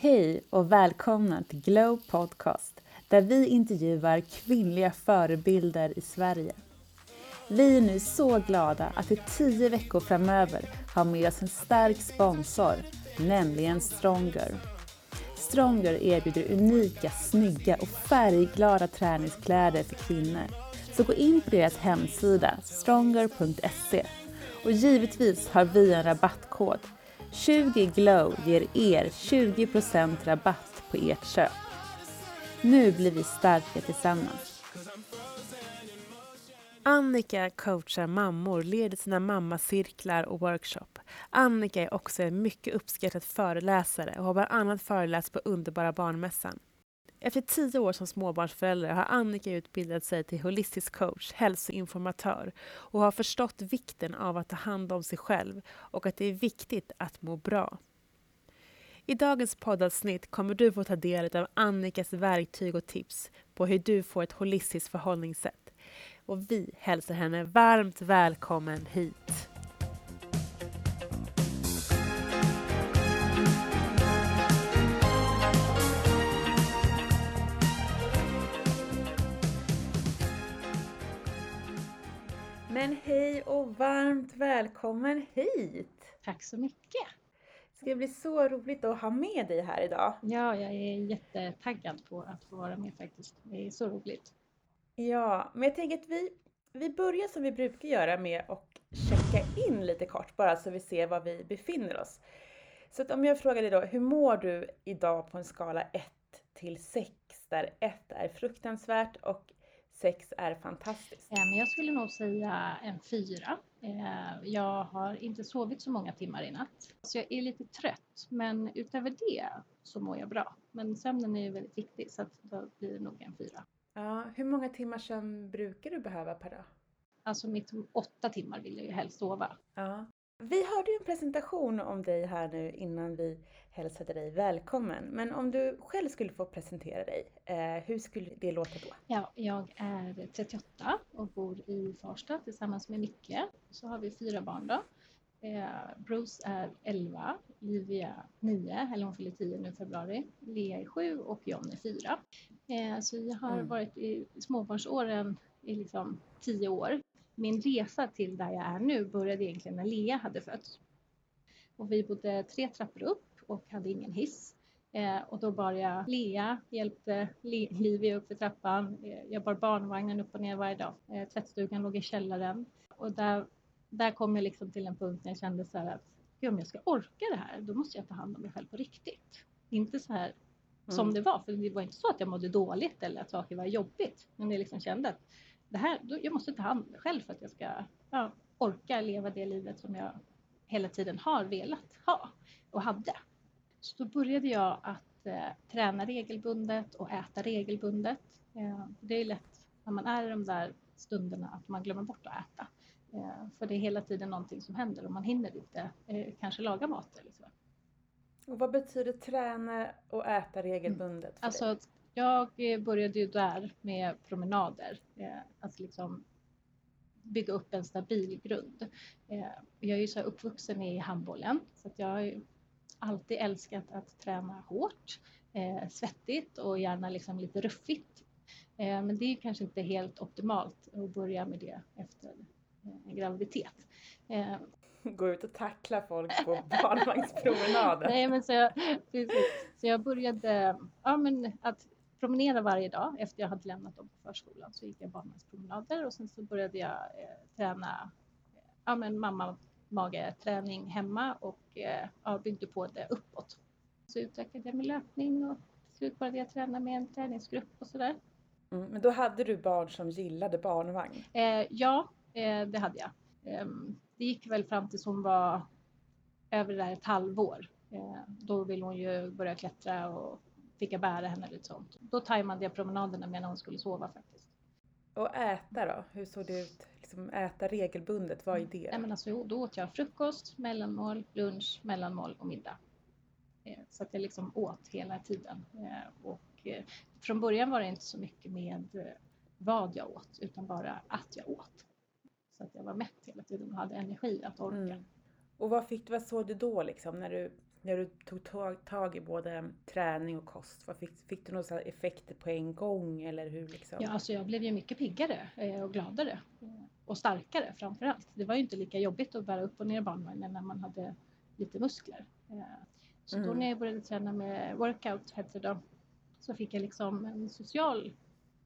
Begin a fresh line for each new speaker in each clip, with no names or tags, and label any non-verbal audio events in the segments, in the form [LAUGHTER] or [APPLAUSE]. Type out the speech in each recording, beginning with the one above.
Hej och välkomna till Glow Podcast där vi intervjuar kvinnliga förebilder i Sverige. Vi är nu så glada att i tio veckor framöver ha med oss en stark sponsor, nämligen Stronger. Stronger erbjuder unika, snygga och färgglada träningskläder för kvinnor. Så gå in på deras hemsida stronger.se och givetvis har vi en rabattkod 20 Glow ger er 20% rabatt på ert köp. Nu blir vi starka tillsammans. Annika coachar mammor, leder sina mammacirklar och workshop. Annika är också en mycket uppskattad föreläsare och har bland annat föreläst på Underbara barnmässan. Efter tio år som småbarnsförälder har Annika utbildat sig till holistisk coach, hälsoinformatör och har förstått vikten av att ta hand om sig själv och att det är viktigt att må bra. I dagens poddavsnitt kommer du få ta del av Annikas verktyg och tips på hur du får ett holistiskt förhållningssätt. Och vi hälsar henne varmt välkommen hit. Och varmt välkommen hit!
Tack så mycket!
Det ska bli så roligt att ha med dig här idag.
Ja, jag är jättetaggad på att få vara med faktiskt. Det är så roligt.
Ja, men jag tänker att vi, vi börjar som vi brukar göra med att checka in lite kort bara så vi ser var vi befinner oss. Så om jag frågar dig då, hur mår du idag på en skala 1 till 6 där 1 är fruktansvärt och sex är fantastiskt?
Men jag skulle nog säga en fyra. Eh, jag har inte sovit så många timmar i natt. Så jag är lite trött, men utöver det så mår jag bra. Men sömnen är ju väldigt viktig så att då blir det nog en fyra.
Ja, hur många timmar sömn brukar du behöva per dag?
Alltså mitt åtta timmar vill jag ju helst sova.
Ja. Vi hörde ju en presentation om dig här nu innan vi hälsade dig välkommen. Men om du själv skulle få presentera dig, eh, hur skulle det låta då?
Ja, jag är 38 och bor i Farsta tillsammans med Micke. Så har vi fyra barn då. Eh, Bruce är 11, Livia 9, eller hon fyller 10 nu i februari. Lea är 7 och John är 4. Eh, så jag har mm. varit i småbarnsåren i liksom 10 år min resa till där jag är nu började egentligen när Lea hade fötts. Och vi bodde tre trappor upp och hade ingen hiss. Eh, och då bar jag Lea, hjälpte Livia upp för trappan. Eh, jag bar barnvagnen upp och ner varje dag. Eh, tvättstugan låg i källaren. Och där, där kom jag liksom till en punkt när jag kände så här att om jag ska orka det här, då måste jag ta hand om mig själv på riktigt. Inte så här som mm. det var, för det var inte så att jag mådde dåligt eller att saker var jobbigt. Men jag liksom kände att det här, jag måste ta hand om mig själv för att jag ska ja, orka leva det livet som jag hela tiden har velat ha och hade. Så då började jag att eh, träna regelbundet och äta regelbundet. Eh, det är lätt när man är i de där stunderna att man glömmer bort att äta. Eh, för det är hela tiden någonting som händer och man hinner inte eh, kanske laga mat eller så.
Och vad betyder träna och äta regelbundet? För
alltså dig? Jag eh, började ju där med promenader, eh, att liksom bygga upp en stabil grund. Eh, jag är ju så uppvuxen i handbollen så att jag har alltid älskat att träna hårt, svettigt och gärna liksom lite ruffigt. Men det är kanske inte helt optimalt att börja med det efter en graviditet.
Gå ut och tackla folk på barnvagnspromenader. [LAUGHS]
Nej, men så jag, så jag började ja, men att promenera varje dag efter jag hade lämnat dem på förskolan. Så gick jag barnvagnspromenader och sen så började jag eh, träna ja, men mamma mage-träning hemma och eh, ja, byggde på det uppåt. Så utökade jag med löpning och till slut började jag träna med en träningsgrupp och sådär.
Mm, men då hade du barn som gillade barnvagn?
Eh, ja, eh, det hade jag. Ehm, det gick väl fram tills hon var över där ett halvår. Eh, då ville hon ju börja klättra och fick jag bära henne lite sånt. Då tajmade jag promenaderna med när hon skulle sova faktiskt.
Och äta då? Hur såg det ut? Liksom äta regelbundet, vad är det?
Nej, men alltså, då åt jag frukost, mellanmål, lunch, mellanmål och middag. Eh, så att jag liksom åt hela tiden. Eh, och eh, från början var det inte så mycket med vad jag åt utan bara att jag åt. Så att jag var mätt hela tiden och hade energi att orka. Mm.
Och vad, fick, vad såg du då liksom när du när du tog tag, tag i både träning och kost? Vad fick, fick du några effekter på en gång eller hur liksom?
Ja, alltså jag blev ju mycket piggare eh, och gladare och starkare framför allt. Det var ju inte lika jobbigt att bära upp och ner barnvagnen när man hade lite muskler. Eh, så mm. då när jag började träna med workout, hette det då, så fick jag liksom en social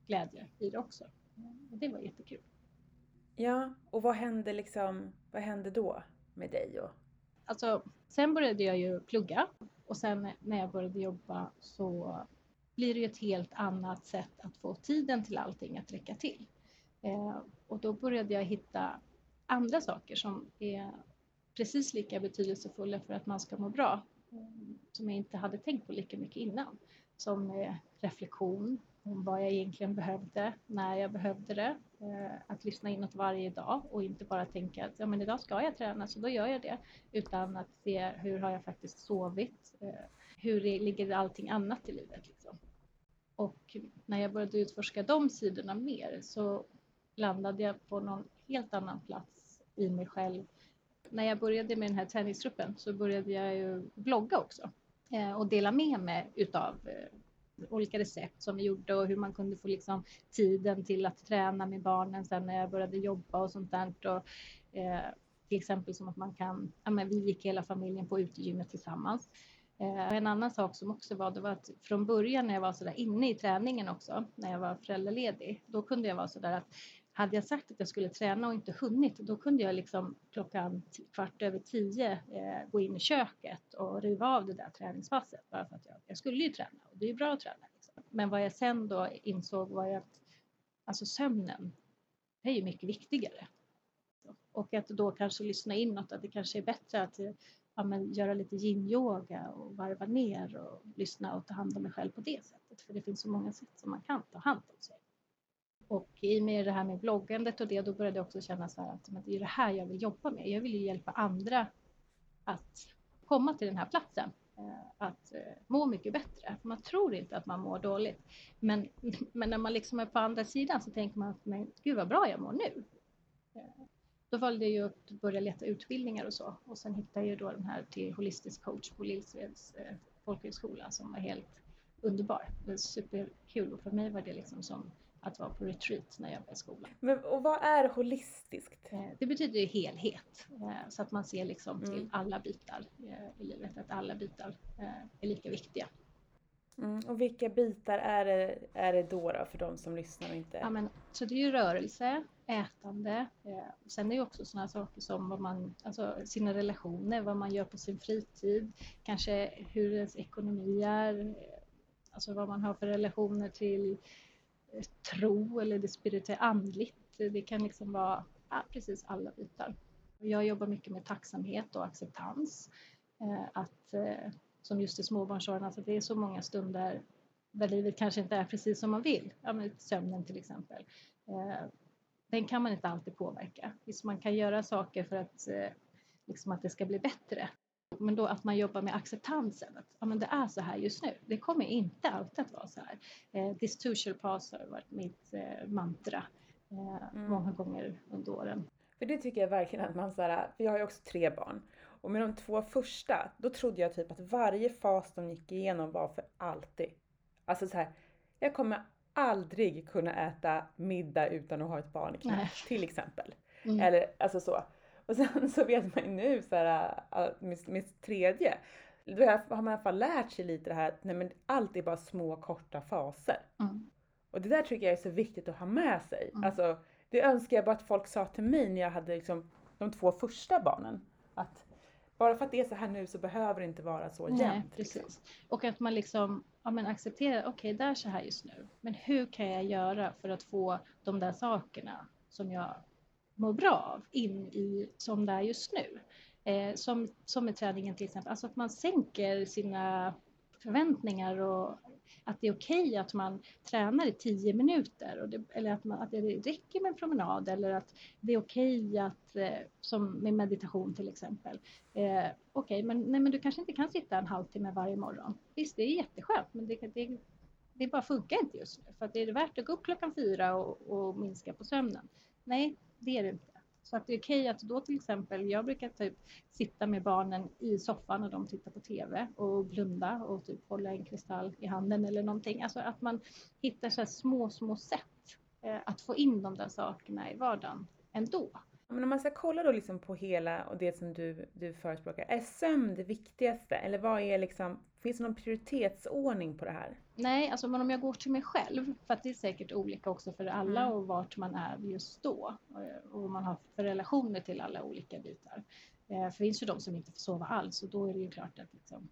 glädje i det också. Och det var jättekul.
Ja, och vad hände liksom, vad hände då med dig? Och...
Alltså, sen började jag ju plugga och sen när jag började jobba så blir det ju ett helt annat sätt att få tiden till allting att räcka till. Eh, och då började jag hitta andra saker som är precis lika betydelsefulla för att man ska må bra, eh, som jag inte hade tänkt på lika mycket innan. Som eh, reflektion, om vad jag egentligen behövde, när jag behövde det. Eh, att lyssna inåt varje dag och inte bara tänka att ja, men idag ska jag träna så då gör jag det. Utan att se hur har jag faktiskt sovit? Eh, hur ligger allting annat i livet? Liksom. Och när jag började utforska de sidorna mer så landade jag på någon helt annan plats i mig själv. När jag började med den här träningsgruppen så började jag ju blogga också eh, och dela med mig utav olika recept som vi gjorde och hur man kunde få liksom tiden till att träna med barnen sen när jag började jobba och sånt där. Och, eh, till exempel som att man kan, ja men vi gick hela familjen på utegymmet tillsammans. Eh, en annan sak som också var, det var att från början när jag var sådär inne i träningen också, när jag var föräldraledig, då kunde jag vara sådär att hade jag sagt att jag skulle träna och inte hunnit, då kunde jag liksom klockan kvart över tio eh, gå in i köket och riva av det där träningspasset. Bara för att jag, jag skulle ju träna och det är ju bra att träna. Liksom. Men vad jag sen då insåg var ju att alltså sömnen är ju mycket viktigare. Och att då kanske lyssna inåt, att det kanske är bättre att ja, men, göra lite yin-yoga och varva ner och lyssna och ta hand om mig själv på det sättet. För det finns så många sätt som man kan ta hand om sig. Och i och med det här med bloggandet och det, då började jag också känna så här att men det är det här jag vill jobba med. Jag vill ju hjälpa andra att komma till den här platsen, eh, att eh, må mycket bättre. Man tror inte att man mår dåligt, men, [LAUGHS] men när man liksom är på andra sidan så tänker man att men gud vad bra jag mår nu. Eh, då valde jag att börja leta utbildningar och så och sen hittade jag då den här till holistisk coach på Lillsveds folkhögskola som var helt underbar. Det var superkul och för mig var det liksom som att vara på retreat när jag var i skolan.
Men, och vad är holistiskt?
Eh, det betyder ju helhet, eh, så att man ser liksom till mm. alla bitar eh, i livet, att alla bitar är lika viktiga.
Mm. Och vilka bitar är det, är det då, då för de som lyssnar och inte...
Ja, men, så det är ju rörelse, ätande, sen är det också sådana saker som vad man, alltså sina relationer, vad man gör på sin fritid, kanske hur ens ekonomi är, alltså vad man har för relationer till tro eller det spirituella andligt. Det kan liksom vara ja, precis alla bitar. Jag jobbar mycket med tacksamhet och acceptans. Eh, att, eh, som just i småbarnsåren, alltså det är så många stunder där livet kanske inte är precis som man vill. Ja, men sömnen till exempel. Eh, den kan man inte alltid påverka. Visst, man kan göra saker för att, liksom att det ska bli bättre. Men då att man jobbar med acceptansen. Att ja, men det är så här just nu. Det kommer inte alltid att vara så här. Eh, this two shall pass har varit mitt eh, mantra eh, mm. många gånger under åren.
För det tycker jag verkligen att man så här, för jag har ju också tre barn. Och med de två första, då trodde jag typ att varje fas de gick igenom var för alltid. Alltså så här, jag kommer aldrig kunna äta middag utan att ha ett barn i knät, till exempel. Mm. Eller alltså så. Och sen så vet man ju nu så här, äh, med, med tredje, då har man i alla fall lärt sig lite det här att nej men allt är bara små korta faser. Mm. Och det där tycker jag är så viktigt att ha med sig. Mm. Alltså, det önskar jag bara att folk sa till mig när jag hade liksom de två första barnen. Att bara för att det är så här nu så behöver det inte vara så
Nej, jämnt. Liksom. Precis. Och att man liksom ja, men accepterar, okej okay, det är så här just nu, men hur kan jag göra för att få de där sakerna som jag mår bra av in i som det är just nu. Eh, som, som med träningen till exempel, alltså att man sänker sina förväntningar och att det är okej okay att man tränar i tio minuter och det, eller att, man, att det räcker med en promenad eller att det är okej okay att, eh, som med meditation till exempel. Eh, okej, okay, men, nej, men du kanske inte kan sitta en halvtimme varje morgon. Visst, det är jätteskönt, men det, det, det bara funkar inte just nu. För att är det värt att gå upp klockan fyra och, och minska på sömnen? Nej, det är det inte. Så att det är okej att då till exempel, jag brukar typ sitta med barnen i soffan och de tittar på TV och blunda och typ hålla en kristall i handen eller någonting. Alltså att man hittar så små, små sätt eh, att få in de där sakerna i vardagen ändå.
Men om man ska kolla då liksom på hela och det som du, du förespråkar, är sömn det viktigaste? Eller vad är liksom, finns det någon prioritetsordning på det här?
Nej, alltså men om jag går till mig själv, för att det är säkert olika också för alla mm. och vart man är just då och vad man har för relationer till alla olika bitar. Eh, för det finns ju de som inte får sova alls och då är det ju klart att liksom...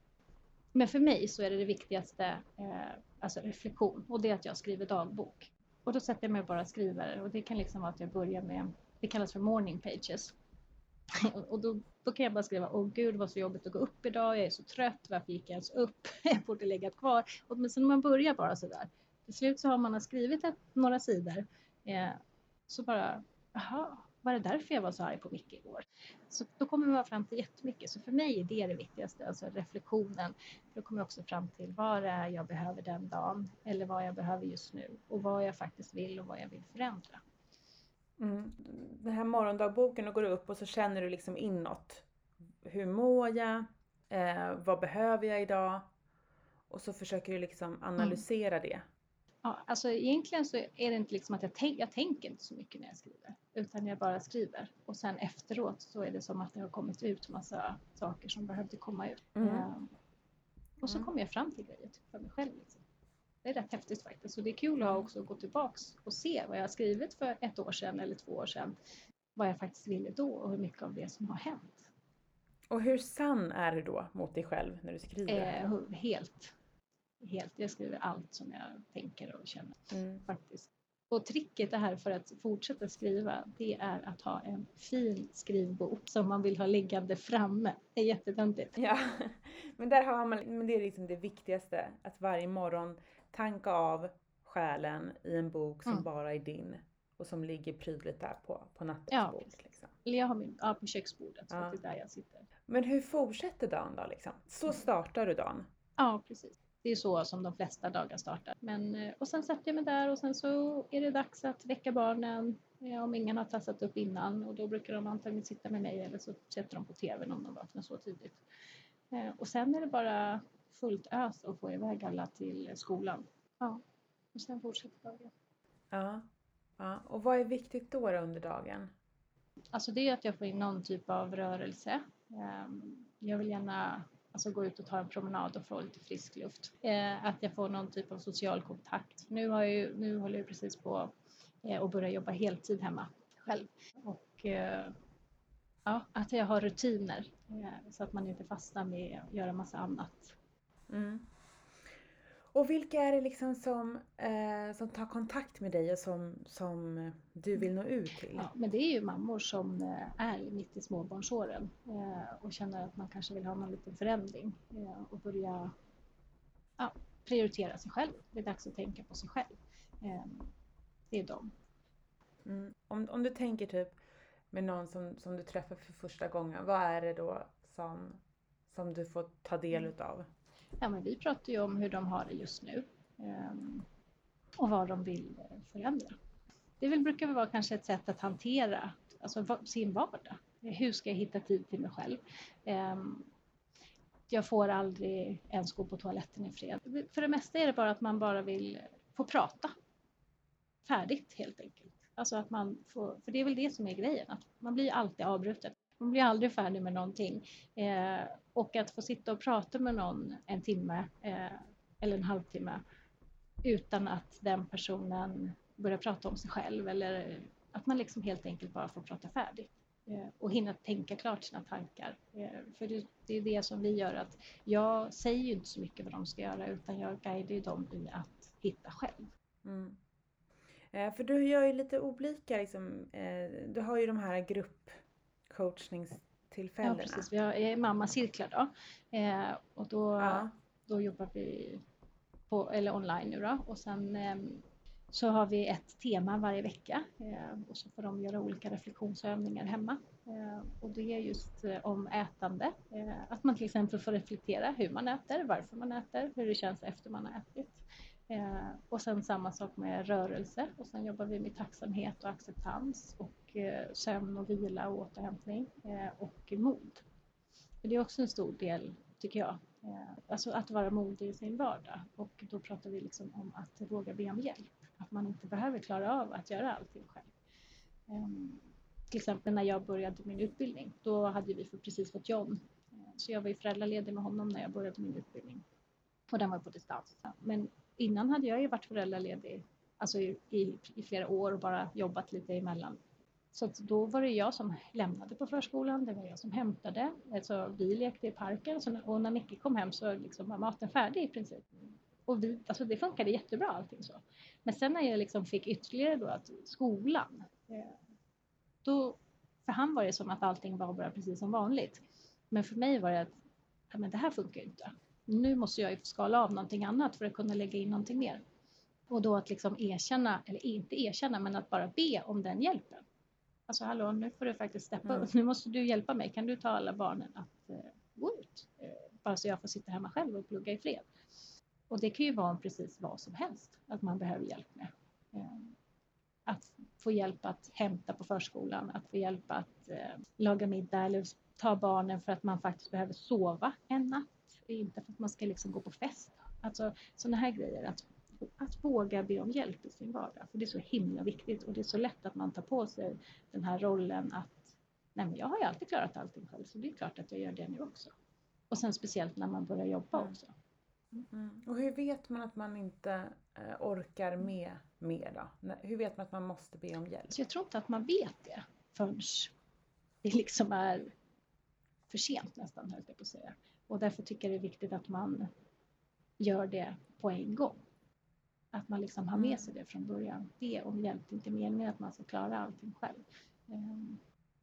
Men för mig så är det det viktigaste, eh, alltså reflektion och det är att jag skriver dagbok. Och då sätter jag mig och bara skriver och det kan liksom vara att jag börjar med det kallas för morning pages. [LAUGHS] Och då, då kan jag bara skriva, åh gud vad så jobbigt att gå upp idag, jag är så trött, varför gick jag ens upp, [LAUGHS] jag borde legat kvar. Och men sen när man börjar bara sådär, till slut så har man skrivit ett, några sidor, eh, så bara, jaha, var det därför jag var så arg på Micke igår? Så då kommer man fram till jättemycket. Så för mig är det det viktigaste, alltså reflektionen. Då kommer jag också fram till vad det är jag behöver den dagen eller vad jag behöver just nu och vad jag faktiskt vill och vad jag vill förändra.
Mm. Den här morgondagboken, då går du upp och så känner du liksom inåt. Hur mår jag? Eh, vad behöver jag idag? Och så försöker du liksom analysera mm. det.
Ja, alltså egentligen så är det inte liksom att jag, tänk, jag tänker inte så mycket när jag skriver. Utan jag bara skriver. Och sen efteråt så är det som att det har kommit ut massa saker som behövde komma ut. Mm. Eh, och så mm. kommer jag fram till grejer för mig själv. Liksom. Det är rätt häftigt faktiskt. Och det är kul att också gå tillbaks och se vad jag har skrivit för ett år sedan eller två år sedan. Vad jag faktiskt ville då och hur mycket av det som har hänt.
Och hur sann är du då mot dig själv när du skriver?
Eh, helt. Helt. Jag skriver allt som jag tänker och känner mm. faktiskt. Och tricket det här för att fortsätta skriva, det är att ha en fin skrivbok som man vill ha liggande framme. Det är jättetöntigt.
Ja, [LAUGHS] men där har man, men det är liksom det viktigaste, att varje morgon tanka av själen i en bok som mm. bara är din och som ligger prydligt där på, på nattduksbordet. Ja, liksom.
jag har min, ja, på köksbordet, så ja. det är där jag sitter.
Men hur fortsätter dagen då? Liksom? Så mm. startar du dagen?
Ja, precis. Det är så som de flesta dagar startar. Men, eh, och sen sätter jag mig där och sen så är det dags att väcka barnen om ingen har tassat upp innan och då brukar de antagligen sitta med mig eller så sätter de på TVn om de vaknar så tidigt. Eh, och sen är det bara fullt ös och få iväg alla till skolan. Ja, och sen fortsätter dagen.
Ja. ja. Och vad är viktigt då, under dagen?
Alltså det är att jag får in någon typ av rörelse. Ehm, jag vill gärna alltså gå ut och ta en promenad och få lite frisk luft. Eh, att jag får någon typ av social kontakt. Nu, har jag ju, nu håller jag precis på eh, att börja jobba heltid hemma själv. Och eh, ja, att jag har rutiner så att man inte fastnar med att göra massa annat
Mm. Och vilka är det liksom som, eh, som tar kontakt med dig och som, som du vill nå ut till?
Ja, men det är ju mammor som eh, är mitt i småbarnsåren eh, och känner att man kanske vill ha någon liten förändring eh, och börja ja, prioritera sig själv. Det är dags att tänka på sig själv. Eh, det är de.
Mm. Om, om du tänker typ med någon som, som du träffar för första gången, vad är det då som, som du får ta del mm. utav?
Ja, men vi pratar ju om hur de har det just nu ehm, och vad de vill eh, förändra. Det väl brukar väl vara kanske ett sätt att hantera alltså, sin vardag. Hur ska jag hitta tid till mig själv? Ehm, jag får aldrig ens gå på toaletten i fred. För det mesta är det bara att man bara vill få prata. Färdigt helt enkelt. Alltså att man får, för det är väl det som är grejen, att man blir alltid avbruten. Man blir aldrig färdig med någonting. Eh, och att få sitta och prata med någon en timme eh, eller en halvtimme utan att den personen börjar prata om sig själv eller att man liksom helt enkelt bara får prata färdigt eh, och hinna tänka klart sina tankar. Eh, för det, det, är det som vi gör att jag säger ju inte så mycket vad de ska göra utan jag guidar ju dem i att hitta själv. Mm.
Eh, för du gör ju lite olika, liksom, eh, du har ju de här grupp coachningstillfällena.
Ja, precis. Vi har är mammacirklar då. Eh, och då, ja. då jobbar vi på, eller online nu då. Och sen eh, så har vi ett tema varje vecka eh, och så får de göra olika reflektionsövningar hemma. Eh, och det är just eh, om ätande. Eh, att man till exempel får reflektera hur man äter, varför man äter, hur det känns efter man har ätit. Eh, och sen samma sak med rörelse och sen jobbar vi med tacksamhet och acceptans och eh, sömn och vila och återhämtning eh, och mod. Det är också en stor del, tycker jag, eh, alltså att vara modig i sin vardag och då pratar vi liksom om att våga be om hjälp, att man inte behöver klara av att göra allting själv. Ehm, till exempel när jag började min utbildning, då hade vi precis fått John. Eh, så jag var ju föräldraledig med honom när jag började min utbildning. Och den var på distans. Men innan hade jag ju varit föräldraledig alltså i, i, i flera år och bara jobbat lite emellan. Så då var det jag som lämnade på förskolan, det var jag som hämtade. Alltså, vi lekte i parken så, och när Micke kom hem så liksom var maten färdig i princip. Och vi, alltså det funkade jättebra allting så. Men sen när jag liksom fick ytterligare då att skolan, eh, då, för han var det som att allting var bara precis som vanligt. Men för mig var det att men det här funkar inte. Nu måste jag ju skala av någonting annat för att kunna lägga in någonting mer. Och då att liksom erkänna, eller inte erkänna, men att bara be om den hjälpen. Alltså hallå, nu får du faktiskt steppa mm. upp. Nu måste du hjälpa mig. Kan du ta alla barnen att eh, gå ut? Eh, bara så jag får sitta hemma själv och plugga i fred. Och det kan ju vara precis vad som helst att man behöver hjälp med. Eh, att få hjälp att hämta på förskolan, att få hjälp att eh, laga middag eller ta barnen för att man faktiskt behöver sova en natt. Inte för att man ska liksom gå på fest. Alltså sådana här grejer. Att, att våga be om hjälp i sin vardag. För det är så himla viktigt och det är så lätt att man tar på sig den här rollen att nej men jag har ju alltid klarat allting själv så det är klart att jag gör det nu också. Och sen speciellt när man börjar jobba mm. också.
Mm. Och hur vet man att man inte eh, orkar med mer då? Hur vet man att man måste be om hjälp?
Så jag tror inte att man vet det förrän det liksom är för sent nästan, höll jag på att säga. Och därför tycker jag det är viktigt att man gör det på en gång. Att man liksom har med mm. sig det från början. Det är inte meningen att man ska klara allting själv.
Ehm.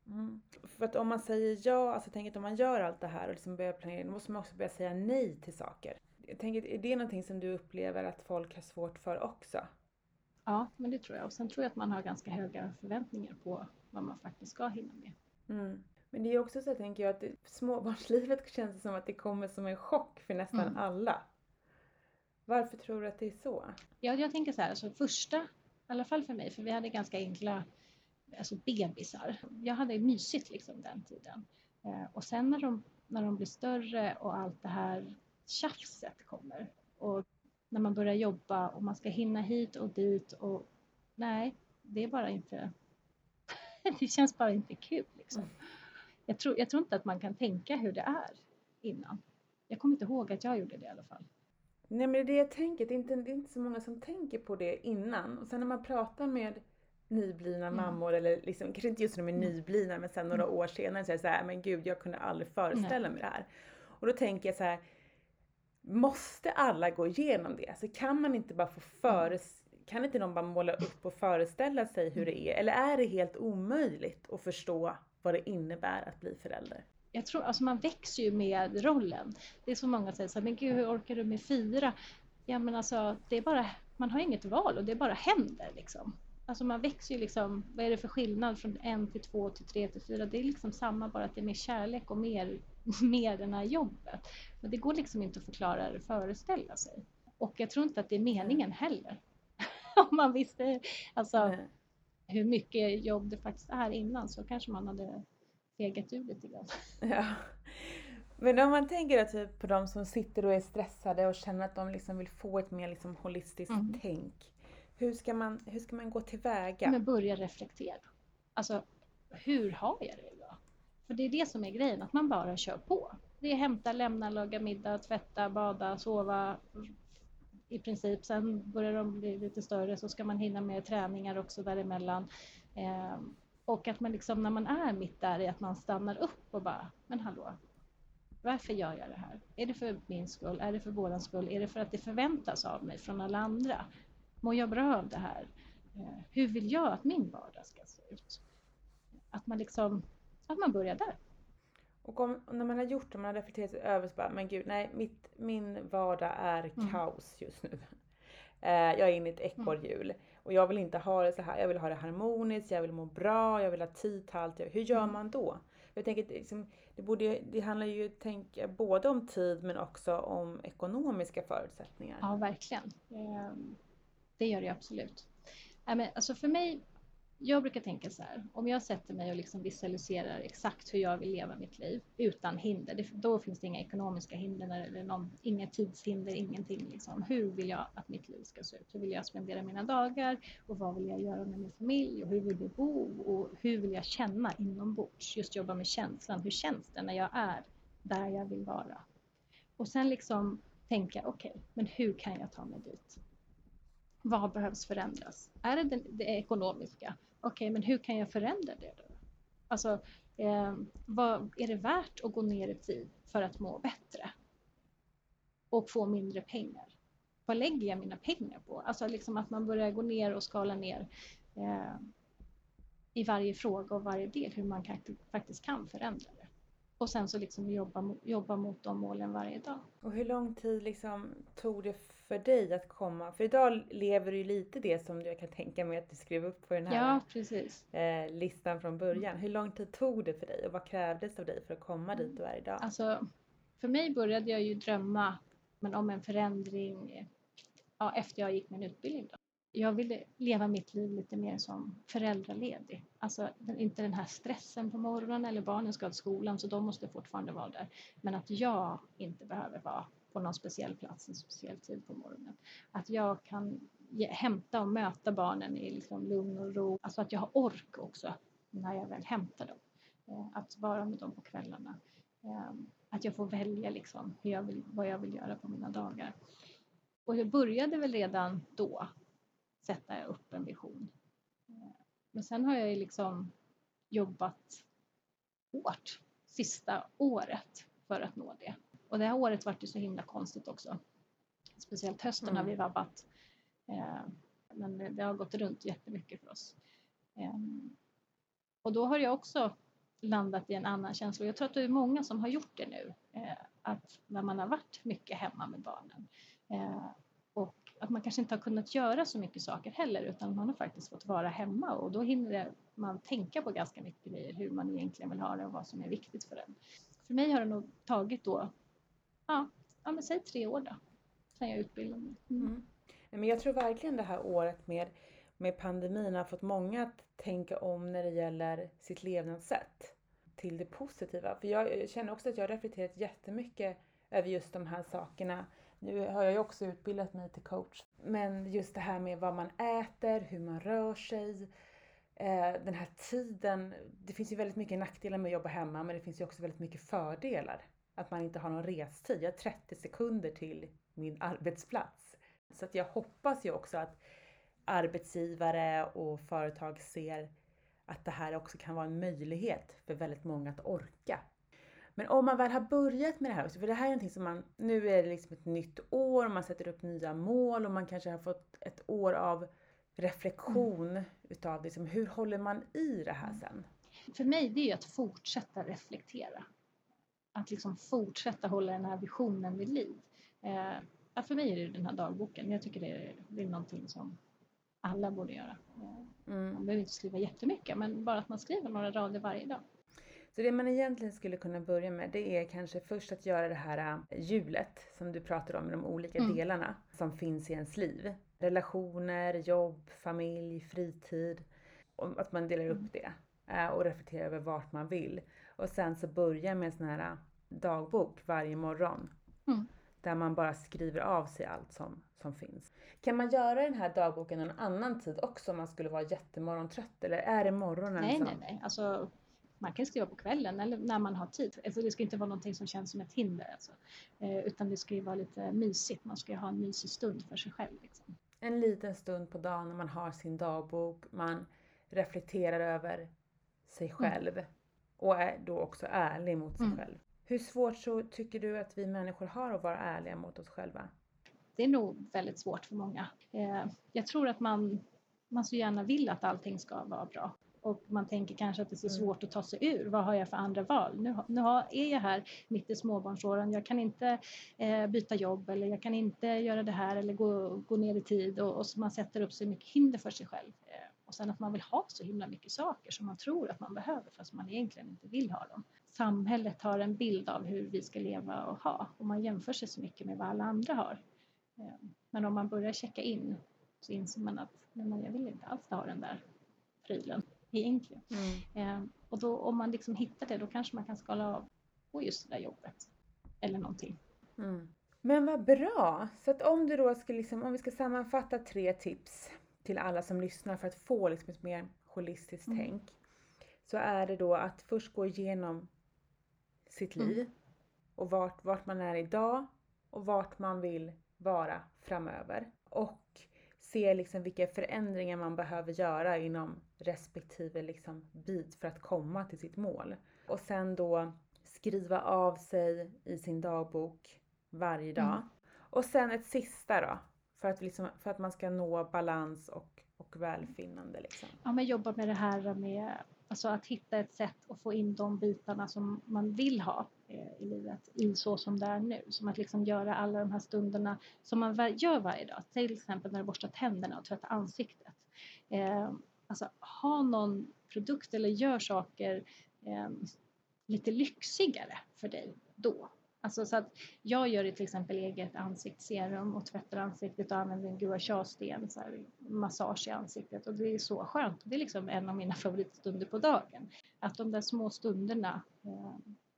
Mm. För att om man säger ja, alltså tänk att om man gör allt det här och liksom börjar planera, då måste man också börja säga nej till saker. Jag tänker, är det någonting som du upplever att folk har svårt för också?
Ja, men det tror jag. Och sen tror jag att man har ganska höga förväntningar på vad man faktiskt ska hinna med.
Mm. Men det är också så, tänker jag, att småbarnslivet [LAUGHS] känns som att det kommer som en chock för nästan mm. alla. Varför tror du att det är så?
Ja, jag tänker så här, alltså första, i alla fall för mig, för vi hade ganska enkla alltså bebisar. Jag hade mysigt liksom den tiden. Eh, och sen när de, när de blir större och allt det här tjafset kommer och när man börjar jobba och man ska hinna hit och dit och nej, det är bara inte, [LAUGHS] det känns bara inte kul liksom. Mm. Jag, tror, jag tror inte att man kan tänka hur det är innan. Jag kommer inte ihåg att jag gjorde det i alla fall.
Nej men det är det jag tänker, det är inte, det är inte så många som tänker på det innan. Och sen när man pratar med nyblivna mm. mammor, eller liksom, kanske inte just när de är mm. nyblivna, men sen några mm. år senare så är det så här, men gud jag kunde aldrig föreställa Nej. mig det här. Och då tänker jag så här, måste alla gå igenom det? Alltså kan man inte bara få föreställa kan inte någon bara måla upp och föreställa sig hur det är? Eller är det helt omöjligt att förstå vad det innebär att bli förälder?
Jag tror, alltså man växer ju med rollen. Det är så många som säger så här, men gud hur orkar du med fyra? Ja men alltså, det är bara, man har inget val och det bara händer liksom. Alltså man växer ju liksom, vad är det för skillnad från en till två till tre till fyra? Det är liksom samma bara att det är mer kärlek och mer, [LAUGHS] mer det här jobbet. Men det går liksom inte att förklara eller föreställa sig. Och jag tror inte att det är meningen heller. [LAUGHS] Om man visste alltså, hur mycket jobb det faktiskt är innan så kanske man hade fegat ur lite grann. [LAUGHS]
Ja. Men om man tänker typ på de som sitter och är stressade och känner att de liksom vill få ett mer liksom holistiskt mm. tänk. Hur ska, man, hur ska man gå tillväga?
Men börja reflektera. Alltså, hur har jag det idag? För det är det som är grejen, att man bara kör på. Det är hämta, lämna, laga middag, tvätta, bada, sova. I princip. Sen börjar de bli lite större så ska man hinna med träningar också däremellan. Eh, och att man liksom när man är mitt där i att man stannar upp och bara, men hallå, varför gör jag det här? Är det för min skull? Är det för våran skull? Är det för att det förväntas av mig från alla andra? Mår jag bra av det här? Eh, hur vill jag att min vardag ska se ut? Att man liksom, att man börjar där.
Och om, när man har gjort det, man har reflekterat över så bara, men gud, nej, mitt, min vardag är mm. kaos just nu. Eh, jag är inne i ett ekorrhjul mm. och jag vill inte ha det så här. Jag vill ha det harmoniskt, jag vill må bra, jag vill ha tid till allt. Hur gör mm. man då? Jag tänker liksom, det, borde, det handlar ju tänka både om tid men också om ekonomiska förutsättningar.
Ja, verkligen. Ehm, det gör det absolut. Alltså för mig jag brukar tänka så här, om jag sätter mig och liksom visualiserar exakt hur jag vill leva mitt liv utan hinder, det, då finns det inga ekonomiska hinder eller någon, inga tidshinder, ingenting. Liksom. Hur vill jag att mitt liv ska se ut? Hur vill jag spendera mina dagar? Och vad vill jag göra med min familj? Och hur vill vi bo? Och hur vill jag känna inombords? Just jobba med känslan. Hur känns det när jag är där jag vill vara? Och sen liksom tänka, okej, okay, men hur kan jag ta mig dit? Vad behövs förändras? Är det det, det ekonomiska? Okej, okay, men hur kan jag förändra det då? Alltså, eh, vad, är det värt att gå ner i tid för att må bättre? Och få mindre pengar? Vad lägger jag mina pengar på? Alltså liksom att man börjar gå ner och skala ner eh, i varje fråga och varje del hur man kan, faktiskt kan förändra det. Och sen så liksom jobba, jobba mot de målen varje dag.
Och hur lång tid liksom tog det för dig att komma? För idag lever du ju lite det som jag kan tänka mig att du skrev upp på den här
ja.
Eh, listan från början. Hur lång tid tog det för dig och vad krävdes av dig för att komma dit du är idag?
Alltså, för mig började jag ju drömma men om en förändring ja, efter jag gick min utbildning. Då jag ville leva mitt liv lite mer som föräldraledig. Alltså inte den här stressen på morgonen eller barnen ska till skolan så de måste fortfarande vara där. Men att jag inte behöver vara på någon speciell plats en speciell tid på morgonen. Att jag kan hämta och möta barnen i liksom lugn och ro. Alltså att jag har ork också när jag väl hämtar dem. Eh, att vara med dem på kvällarna. Ehm, att jag får välja liksom hur jag vill, vad jag vill göra på mina dagar. Och jag började väl redan då sätta upp en vision. Men sen har jag ju liksom jobbat hårt sista året för att nå det. Och det här året vart ju så himla konstigt också. Speciellt hösten mm. har vi vabbat. Eh, men det har gått runt jättemycket för oss. Eh, och då har jag också landat i en annan känsla. Jag tror att det är många som har gjort det nu. Eh, att när man har varit mycket hemma med barnen och att man kanske inte har kunnat göra så mycket saker heller utan man har faktiskt fått vara hemma och då hinner man tänka på ganska mycket grejer, hur man egentligen vill ha det och vad som är viktigt för en. För mig har det nog tagit då, ja, ja men säg tre år då, sen jag utbildade mig. Mm. Mm.
Men jag tror verkligen det här året med, med pandemin har fått många att tänka om när det gäller sitt levnadssätt till det positiva. För jag känner också att jag har reflekterat jättemycket över just de här sakerna nu har jag ju också utbildat mig till coach. Men just det här med vad man äter, hur man rör sig, eh, den här tiden. Det finns ju väldigt mycket nackdelar med att jobba hemma men det finns ju också väldigt mycket fördelar. Att man inte har någon restid. Jag har 30 sekunder till min arbetsplats. Så att jag hoppas ju också att arbetsgivare och företag ser att det här också kan vara en möjlighet för väldigt många att orka men om man väl har börjat med det här, för det här är någonting som man, nu är det liksom ett nytt år, man sätter upp nya mål och man kanske har fått ett år av reflektion mm. utav liksom, hur håller man i det här sen?
För mig det är att fortsätta reflektera. Att liksom fortsätta hålla den här visionen vid liv. Eh, för mig är det den här dagboken. Jag tycker det är, det är någonting som alla borde göra. Eh, mm. Man behöver inte skriva jättemycket men bara att man skriver några rader varje dag.
Så det man egentligen skulle kunna börja med det är kanske först att göra det här äh, hjulet som du pratar om, de olika mm. delarna som finns i ens liv. Relationer, jobb, familj, fritid. Och att man delar upp mm. det äh, och reflekterar över vart man vill. Och sen så börja med en sån här äh, dagbok varje morgon. Mm. Där man bara skriver av sig allt som, som finns. Kan man göra den här dagboken en annan tid också om man skulle vara jättemorgontrött? Eller är det morgonen
nej,
som...
Nej, nej, alltså man kan skriva på kvällen eller när man har tid. Alltså det ska inte vara någonting som känns som ett hinder. Alltså. Eh, utan det ska ju vara lite mysigt. Man ska ju ha en mysig stund för sig själv. Liksom.
En liten stund på dagen när man har sin dagbok. Man reflekterar över sig mm. själv. Mm. Och är då också ärlig mot sig mm. själv. Hur svårt så tycker du att vi människor har att vara ärliga mot oss själva?
Det är nog väldigt svårt för många. Eh, jag tror att man, man så gärna vill att allting ska vara bra och man tänker kanske att det är så mm. svårt att ta sig ur. Vad har jag för andra val? Nu, nu har, är jag här mitt i småbarnsåren. Jag kan inte eh, byta jobb eller jag kan inte göra det här eller gå, gå ner i tid och, och man sätter upp så mycket hinder för sig själv. Eh, Och sen att man vill ha så himla mycket saker som man tror att man behöver fast man egentligen inte vill ha dem. Samhället har en bild av hur vi ska leva och ha och man jämför sig så mycket med vad alla andra har. Eh, men om man börjar checka in så inser man att nej, jag vill inte alls ha den där prylen egentligen. Mm. Eh, och då, om man liksom hittar det då kanske man kan skala av på just det där jobbet eller någonting.
Mm. Men vad bra! Så att om du då ska liksom, om vi ska sammanfatta tre tips till alla som lyssnar för att få liksom ett mer holistiskt mm. tänk. Så är det då att först gå igenom sitt mm. liv och vart, vart man är idag och vart man vill vara framöver. Och se liksom vilka förändringar man behöver göra inom respektive liksom bit för att komma till sitt mål. Och sen då skriva av sig i sin dagbok varje dag. Mm. Och sen ett sista då, för att, liksom, för att man ska nå balans och, och välfinnande. Liksom.
Ja, men jobba med det här med alltså att hitta ett sätt att få in de bitarna som man vill ha Eh, i livet i så som det är nu. Som att liksom göra alla de här stunderna som man gör varje dag. Till exempel när du borstar tänderna och tvättar ansiktet. Eh, alltså ha någon produkt eller gör saker eh, lite lyxigare för dig då. Alltså så att jag gör till exempel eget ansiktsserum och tvättar ansiktet och använder en gua sha-sten, så här, massage i ansiktet och det är så skönt. Det är liksom en av mina [LAUGHS] favoritstunder på dagen. Att de där små stunderna eh,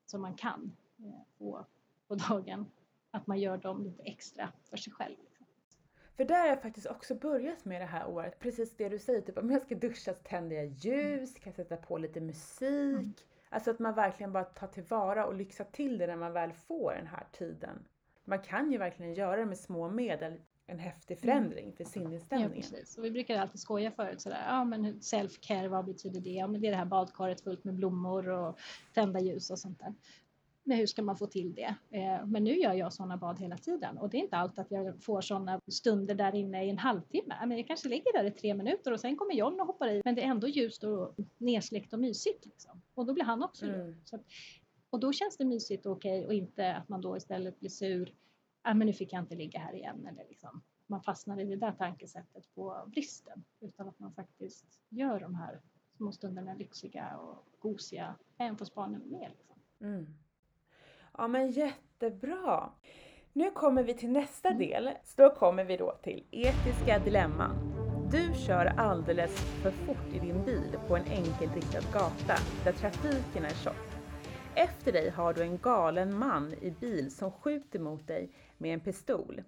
som man kan eh, få på dagen, att man gör dem lite extra för sig själv.
För där har jag faktiskt också börjat med det här året, precis det du säger, typ om jag ska duscha så tänder jag ljus, kan sätta på lite musik. Mm Alltså att man verkligen bara tar tillvara och lyxar till det när man väl får den här tiden. Man kan ju verkligen göra det med små medel, en häftig mm. förändring mm. för sinnesstämningen.
Ja, precis. Och vi brukar alltid skoja förut sådär, ja men self-care, vad betyder det? Ja men det är det här badkaret fullt med blommor och tända ljus och sånt där. Men hur ska man få till det? Eh, men nu gör jag sådana bad hela tiden och det är inte alltid att jag får sådana stunder där inne i en halvtimme. Men jag kanske ligger där i tre minuter och sen kommer John och hoppar i. Men det är ändå ljust och nedsläckt och mysigt. Liksom. Och då blir han också mm. Så och då känns det mysigt och okej och inte att man då istället blir sur. Ah, men nu fick jag inte ligga här igen. Eller liksom, man fastnar i det där tankesättet på bristen. Utan att man faktiskt gör de här små stunderna lyxiga och gosiga även fast barnen är med. Liksom. Mm.
Ja men jättebra! Nu kommer vi till nästa mm. del. Så då kommer vi då till etiska dilemman. Du kör alldeles för fort i din bil på en enkelriktad gata där trafiken är tjock. Efter dig har du en galen man i bil som skjuter mot dig med en pistol.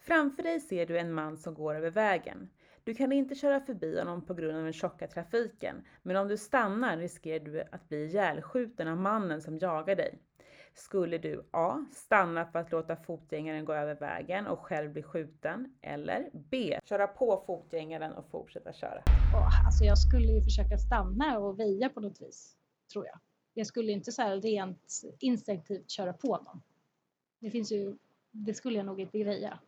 Framför dig ser du en man som går över vägen. Du kan inte köra förbi honom på grund av den tjocka trafiken, men om du stannar riskerar du att bli ihjälskjuten av mannen som jagar dig skulle du A. Stanna för att låta fotgängaren gå över vägen och själv bli skjuten. Eller B. Köra på fotgängaren och fortsätta köra.
Oh, alltså jag skulle ju försöka stanna och väja på något vis, tror jag. Jag skulle inte så här rent instinktivt köra på någon. Det finns ju, det skulle jag nog inte greja.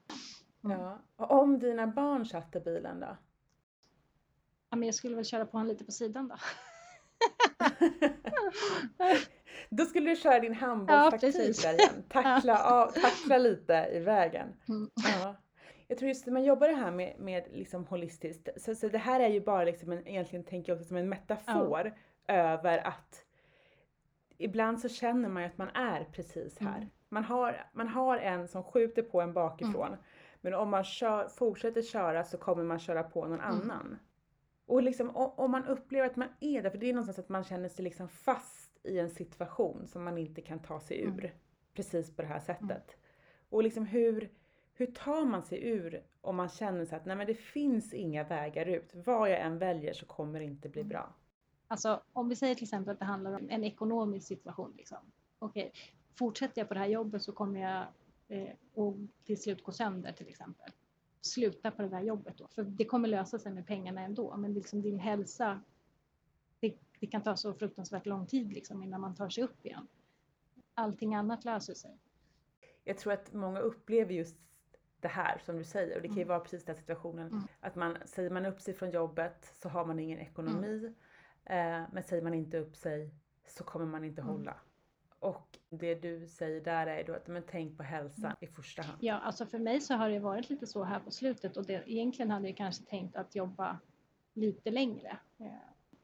Mm. Ja. Och om dina barn satt i bilen då?
Ja, men jag skulle väl köra på honom lite på sidan då. [LAUGHS]
Då skulle du köra din handbollstaktik ja, där igen. Tackla, av, tackla lite i vägen. Mm. Ja. Jag tror just när man jobbar det här med, med liksom holistiskt, så, så det här är ju bara liksom en, egentligen tänker jag också som en metafor ja. över att ibland så känner man ju att man är precis här. Mm. Man, har, man har en som skjuter på en bakifrån. Mm. Men om man kör, fortsätter köra så kommer man köra på någon mm. annan. Och liksom, om man upplever att man är där, för det är någonstans att man känner sig liksom fast i en situation som man inte kan ta sig ur. Mm. Precis på det här sättet. Mm. Och liksom hur, hur tar man sig ur om man känner sig att nej men det finns inga vägar ut. Vad jag än väljer så kommer det inte bli mm. bra.
Alltså om vi säger till exempel att det handlar om en ekonomisk situation. Liksom. Okej, fortsätter jag på det här jobbet så kommer jag eh, och till slut gå sönder till exempel. Sluta på det där jobbet då, för det kommer lösa sig med pengarna ändå. Men liksom din hälsa det kan ta så fruktansvärt lång tid liksom innan man tar sig upp igen. Allting annat löser sig.
Jag tror att många upplever just det här som du säger och det kan ju mm. vara precis den situationen mm. att man säger man upp sig från jobbet så har man ingen ekonomi. Mm. Eh, men säger man inte upp sig så kommer man inte mm. hålla. Och det du säger där är då att men tänk på hälsan mm. i första hand.
Ja, alltså för mig så har det varit lite så här på slutet och det, egentligen hade jag kanske tänkt att jobba lite längre. Eh,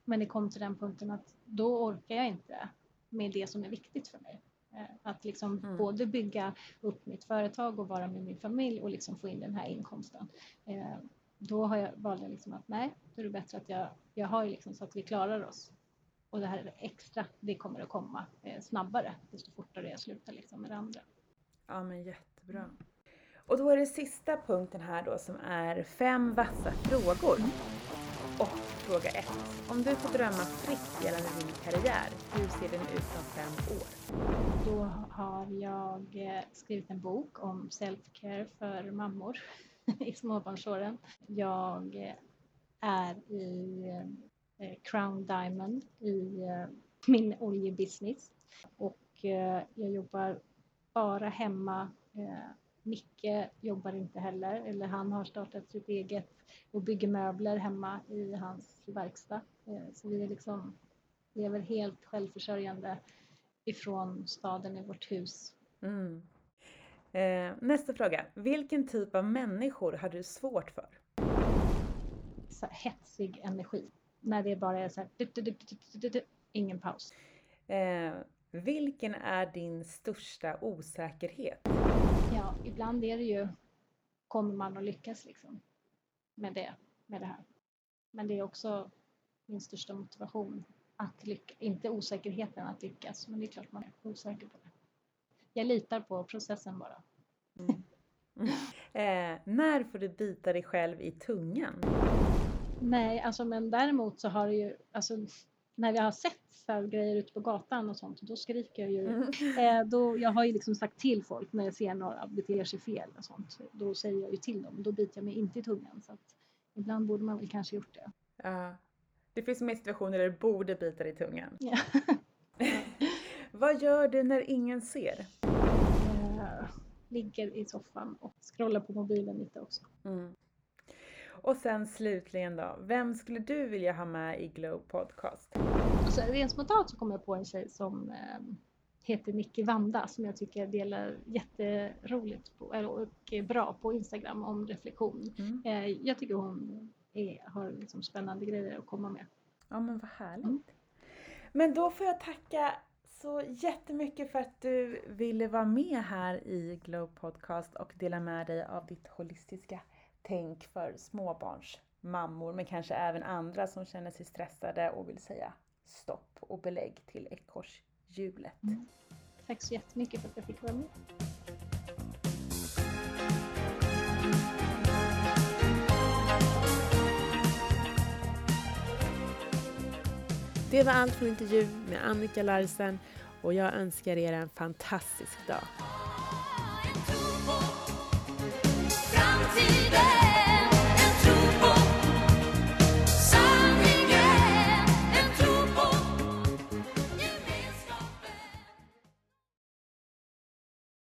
men det kom till den punkten att då orkar jag inte med det som är viktigt för mig. Eh, att liksom mm. både bygga upp mitt företag och vara med min familj och liksom få in den här inkomsten. Eh, då har jag valt liksom att nej, då är det bättre att jag, jag har liksom så att vi klarar oss. Och det här extra, det kommer att komma eh, snabbare desto fortare jag slutar liksom med det andra.
Ja men jättebra. Och då är det sista punkten här då som är fem vassa frågor. Mm. Och fråga ett. Om du får drömma fritt gällande din karriär, hur ser den ut om fem år?
Då har jag eh, skrivit en bok om self-care för mammor [LAUGHS] i småbarnsåren. Jag eh, är i Crown Diamond i min oljebusiness och jag jobbar bara hemma Micke jobbar inte heller, eller han har startat sitt eget och bygger möbler hemma i hans verkstad. Eh, så vi är liksom, lever helt självförsörjande ifrån staden i vårt hus. Mm.
Eh, nästa fråga. Vilken typ av människor har du svårt för?
Så hetsig energi. När det bara är så här, du, du, du, ingen paus.
Eh, vilken är din största osäkerhet?
Ja, ibland är det ju, kommer man att lyckas liksom med det, med det här. Men det är också min största motivation att lyckas, inte osäkerheten att lyckas, men det är klart man är osäker på det. Jag litar på processen bara. Mm. [LAUGHS]
eh, när får du bita dig själv i tungan?
Nej, alltså men däremot så har det ju, alltså när vi har sett så grejer ute på gatan och sånt, då skriker jag ju. Mm. [LAUGHS] Eh, då, jag har ju liksom sagt till folk när jag ser några beter sig fel och sånt. Då säger jag ju till dem. Då biter jag mig inte i tungan. Så att ibland borde man väl kanske gjort det.
Ja. Det finns mer situationer där du borde bita dig i tungan. Ja. [LAUGHS] Vad gör du när ingen ser?
Eh, ligger i soffan och scrollar på mobilen lite också. Mm.
Och sen slutligen då, vem skulle du vilja ha med i Glow Podcast?
Alltså, rent spontant så kommer jag på en tjej som eh, heter Nicky Vanda som jag tycker delar jätteroligt på, och bra på Instagram om reflektion. Mm. Eh, jag tycker hon är, har liksom spännande grejer att komma med.
Ja men vad härligt. Mm. Men då får jag tacka så jättemycket för att du ville vara med här i Glow Podcast och dela med dig av ditt holistiska tänk för småbarnsmammor men kanske även andra som känner sig stressade och vill säga stopp och belägg till ekorrhjulet. Mm.
Tack så jättemycket för att jag fick vara med.
Det var allt från intervjun med Annika Larsen och jag önskar er en fantastisk dag.